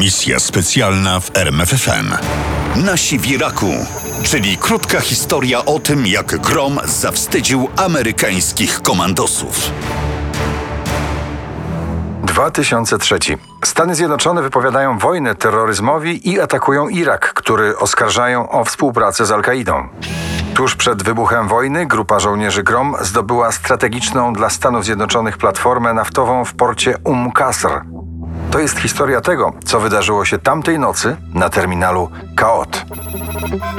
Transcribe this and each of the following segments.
Misja specjalna w RMFFM. Nasi w Iraku, czyli krótka historia o tym, jak Grom zawstydził amerykańskich komandosów. 2003. Stany Zjednoczone wypowiadają wojnę terroryzmowi i atakują Irak, który oskarżają o współpracę z Al-Kaidą. Tuż przed wybuchem wojny grupa żołnierzy Grom zdobyła strategiczną dla Stanów Zjednoczonych platformę naftową w porcie Umm Qasr. To jest historia tego, co wydarzyło się tamtej nocy na terminalu Kaot.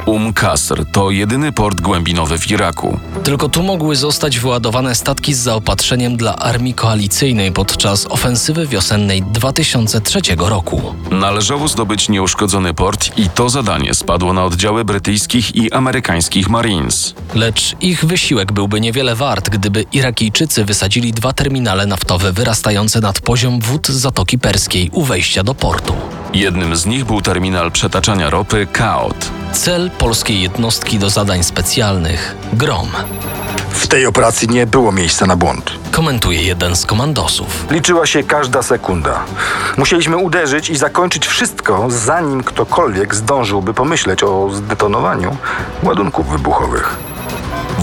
Um Qasr to jedyny port głębinowy w Iraku. Tylko tu mogły zostać wyładowane statki z zaopatrzeniem dla armii koalicyjnej podczas ofensywy wiosennej 2003 roku. Należało zdobyć nieuszkodzony port i to zadanie spadło na oddziały brytyjskich i amerykańskich Marines. Lecz ich wysiłek byłby niewiele wart, gdyby Irakijczycy wysadzili dwa terminale naftowe wyrastające nad poziom wód Zatoki Perskiej u wejścia do portu. Jednym z nich był terminal przetaczania ropy Kaot. Cel polskiej jednostki do zadań specjalnych Grom, W tej operacji nie było miejsca na błąd. komentuje jeden z komandosów. Liczyła się każda sekunda. Musieliśmy uderzyć i zakończyć wszystko, zanim ktokolwiek zdążyłby pomyśleć o zdetonowaniu ładunków wybuchowych.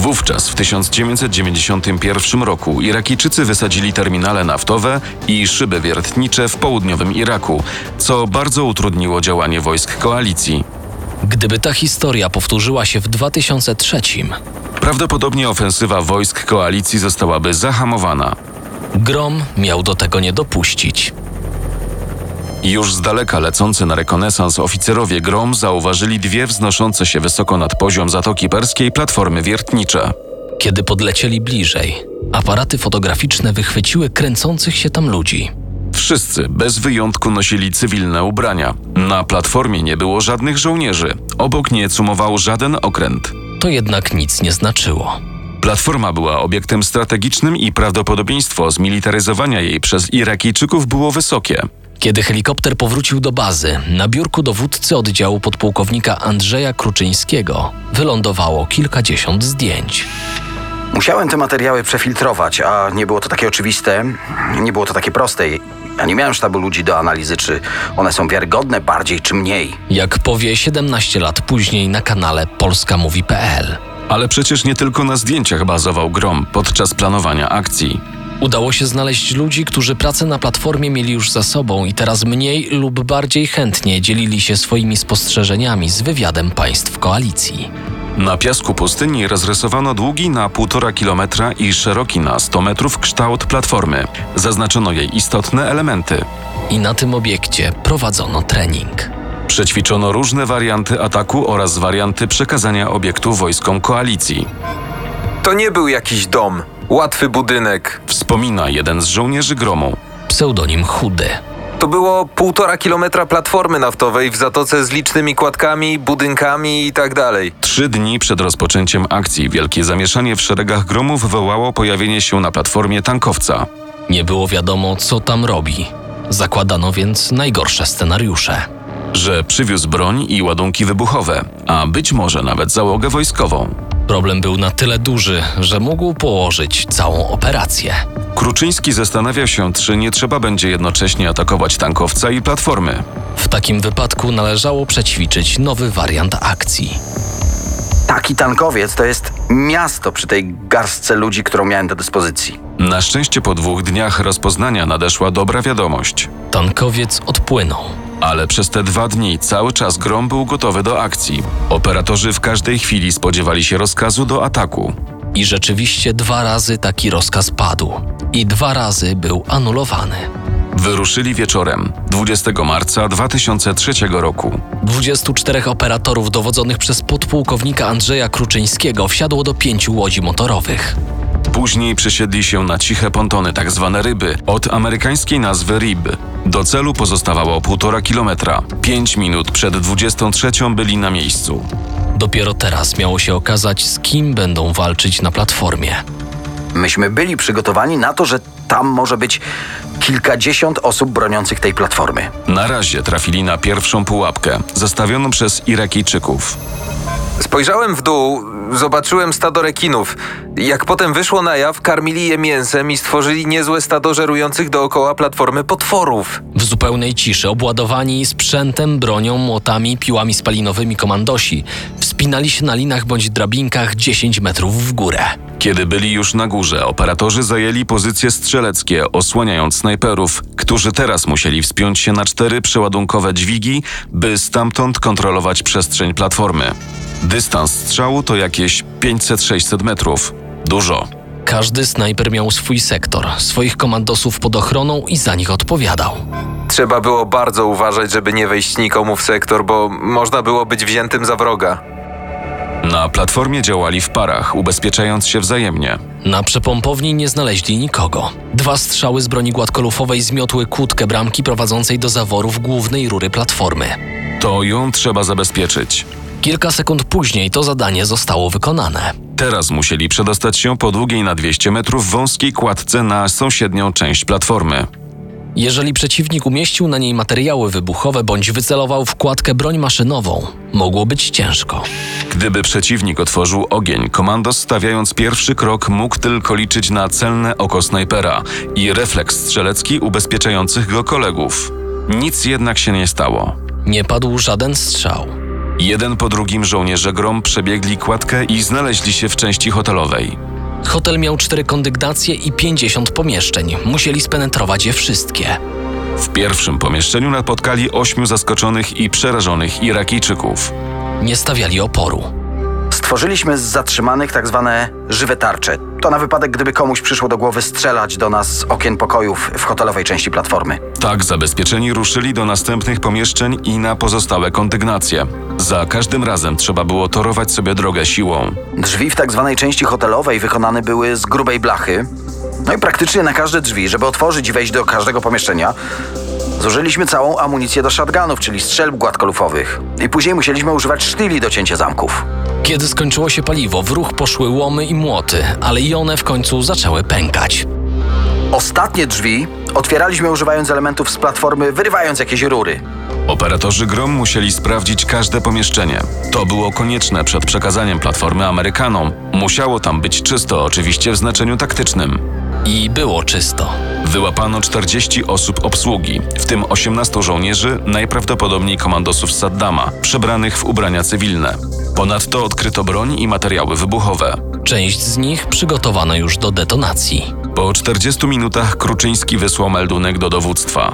Wówczas w 1991 roku Irakijczycy wysadzili terminale naftowe i szyby wiertnicze w południowym Iraku, co bardzo utrudniło działanie wojsk koalicji. Gdyby ta historia powtórzyła się w 2003, Prawdopodobnie ofensywa wojsk koalicji zostałaby zahamowana. Grom miał do tego nie dopuścić. Już z daleka lecący na rekonesans oficerowie Grom zauważyli dwie wznoszące się wysoko nad poziom Zatoki Perskiej platformy wiertnicze. Kiedy podlecieli bliżej, aparaty fotograficzne wychwyciły kręcących się tam ludzi. Wszyscy bez wyjątku nosili cywilne ubrania. Na platformie nie było żadnych żołnierzy. Obok nie cumował żaden okręt. To jednak nic nie znaczyło. Platforma była obiektem strategicznym i prawdopodobieństwo zmilitaryzowania jej przez Irakijczyków było wysokie. Kiedy helikopter powrócił do bazy, na biurku dowódcy oddziału podpułkownika Andrzeja Kruczyńskiego wylądowało kilkadziesiąt zdjęć. Musiałem te materiały przefiltrować, a nie było to takie oczywiste, nie było to takie proste. Ja nie miałem sztabu ludzi do analizy, czy one są wiarygodne bardziej czy mniej. Jak powie 17 lat później na kanale polskamówi.pl. Ale przecież nie tylko na zdjęciach bazował Grom podczas planowania akcji. Udało się znaleźć ludzi, którzy pracę na platformie mieli już za sobą i teraz mniej lub bardziej chętnie dzielili się swoimi spostrzeżeniami z wywiadem państw koalicji. Na piasku pustyni rozrysowano długi na 1,5 kilometra i szeroki na 100 metrów kształt platformy. Zaznaczono jej istotne elementy. I na tym obiekcie prowadzono trening. Przećwiczono różne warianty ataku oraz warianty przekazania obiektu wojskom koalicji. To nie był jakiś dom, łatwy budynek. Wspomina jeden z żołnierzy Gromu. Pseudonim Chudy. To było półtora kilometra platformy naftowej w zatoce z licznymi kładkami, budynkami i tak dalej. Trzy dni przed rozpoczęciem akcji wielkie zamieszanie w szeregach Gromów wywołało pojawienie się na platformie tankowca. Nie było wiadomo, co tam robi. Zakładano więc najgorsze scenariusze. Że przywiózł broń i ładunki wybuchowe, a być może nawet załogę wojskową. Problem był na tyle duży, że mógł położyć całą operację. Kruczyński zastanawia się, czy nie trzeba będzie jednocześnie atakować tankowca i platformy. W takim wypadku należało przećwiczyć nowy wariant akcji. Taki tankowiec to jest miasto przy tej garstce ludzi, którą miałem do dyspozycji. Na szczęście po dwóch dniach rozpoznania nadeszła dobra wiadomość. Tankowiec odpłynął. Ale przez te dwa dni cały czas Grom był gotowy do akcji. Operatorzy w każdej chwili spodziewali się rozkazu do ataku. I rzeczywiście dwa razy taki rozkaz padł. I dwa razy był anulowany. Wyruszyli wieczorem 20 marca 2003 roku. 24 operatorów dowodzonych przez podpułkownika Andrzeja Kruczyńskiego wsiadło do pięciu łodzi motorowych. Później przesiedli się na ciche pontony, tak zwane ryby, od amerykańskiej nazwy RIB. Do celu pozostawało półtora kilometra. Pięć minut przed 23 byli na miejscu. Dopiero teraz miało się okazać, z kim będą walczyć na platformie. Myśmy byli przygotowani na to, że tam może być kilkadziesiąt osób broniących tej platformy. Na razie trafili na pierwszą pułapkę, zastawioną przez Irakijczyków. Spojrzałem w dół, zobaczyłem stado rekinów. Jak potem wyszło na jaw, karmili je mięsem i stworzyli niezłe stado żerujących dookoła platformy potworów. W zupełnej ciszy, obładowani sprzętem, bronią, młotami, piłami spalinowymi komandosi, wspinali się na linach bądź drabinkach 10 metrów w górę. Kiedy byli już na górze, operatorzy zajęli pozycje strzeleckie, osłaniając snajperów, którzy teraz musieli wspiąć się na cztery przeładunkowe dźwigi, by stamtąd kontrolować przestrzeń platformy. Dystans strzału to jakieś 500-600 metrów. Dużo. Każdy snajper miał swój sektor, swoich komandosów pod ochroną i za nich odpowiadał. Trzeba było bardzo uważać, żeby nie wejść nikomu w sektor, bo można było być wziętym za wroga. Na platformie działali w parach, ubezpieczając się wzajemnie. Na przepompowni nie znaleźli nikogo. Dwa strzały z broni gładkolufowej zmiotły kłódkę bramki prowadzącej do zaworów głównej rury platformy. To ją trzeba zabezpieczyć. Kilka sekund później to zadanie zostało wykonane. Teraz musieli przedostać się po długiej na 200 metrów wąskiej kładce na sąsiednią część platformy. Jeżeli przeciwnik umieścił na niej materiały wybuchowe bądź wycelował w kładkę broń maszynową, mogło być ciężko. Gdyby przeciwnik otworzył ogień, komandos stawiając pierwszy krok mógł tylko liczyć na celne oko snajpera i refleks strzelecki ubezpieczających go kolegów. Nic jednak się nie stało. Nie padł żaden strzał. Jeden po drugim żołnierze Grom przebiegli kładkę i znaleźli się w części hotelowej. Hotel miał cztery kondygnacje i 50 pomieszczeń. Musieli spenetrować je wszystkie. W pierwszym pomieszczeniu napotkali ośmiu zaskoczonych i przerażonych Irakijczyków. Nie stawiali oporu. Stworzyliśmy z zatrzymanych tak zwane żywe tarcze. To na wypadek, gdyby komuś przyszło do głowy strzelać do nas z okien pokojów w hotelowej części platformy. Tak zabezpieczeni ruszyli do następnych pomieszczeń i na pozostałe kondygnacje. Za każdym razem trzeba było torować sobie drogę siłą. Drzwi w tak zwanej części hotelowej wykonane były z grubej blachy. No i praktycznie na każde drzwi, żeby otworzyć i wejść do każdego pomieszczenia, zużyliśmy całą amunicję do shotgunów, czyli strzelb gładkolufowych. I później musieliśmy używać sztyli do cięcia zamków. Kiedy skończyło się paliwo, w ruch poszły łomy i młoty, ale i one w końcu zaczęły pękać. Ostatnie drzwi otwieraliśmy używając elementów z platformy, wyrywając jakieś rury. Operatorzy Grom musieli sprawdzić każde pomieszczenie. To było konieczne przed przekazaniem platformy Amerykanom. Musiało tam być czysto, oczywiście w znaczeniu taktycznym. I było czysto. Wyłapano 40 osób obsługi, w tym 18 żołnierzy, najprawdopodobniej komandosów Saddama, przebranych w ubrania cywilne. Ponadto odkryto broń i materiały wybuchowe. Część z nich przygotowano już do detonacji. Po 40 minutach Kruczyński wysłał meldunek do dowództwa.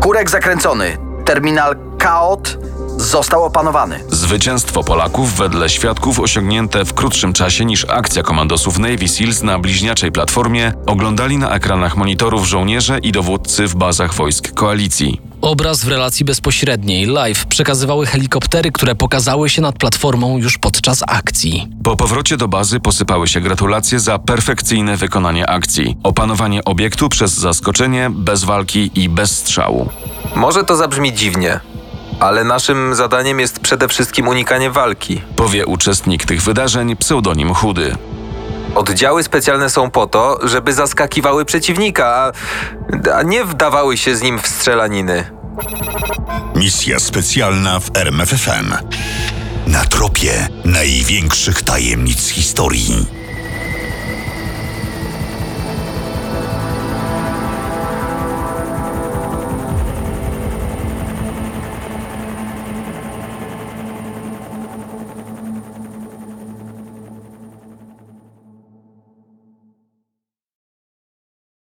Kurek zakręcony. Terminal Kaot został opanowany. Zwycięstwo Polaków wedle świadków osiągnięte w krótszym czasie niż akcja komandosów Navy Seals na bliźniaczej platformie oglądali na ekranach monitorów żołnierze i dowódcy w bazach wojsk koalicji. Obraz w relacji bezpośredniej, live, przekazywały helikoptery, które pokazały się nad platformą już podczas akcji. Po powrocie do bazy posypały się gratulacje za perfekcyjne wykonanie akcji, opanowanie obiektu przez zaskoczenie, bez walki i bez strzału. Może to zabrzmi dziwnie, ale naszym zadaniem jest przede wszystkim unikanie walki. Powie uczestnik tych wydarzeń pseudonim Chudy. Oddziały specjalne są po to, żeby zaskakiwały przeciwnika, a, a nie wdawały się z nim w strzelaniny. Misja specjalna w RMFFM. Na tropie największych tajemnic historii.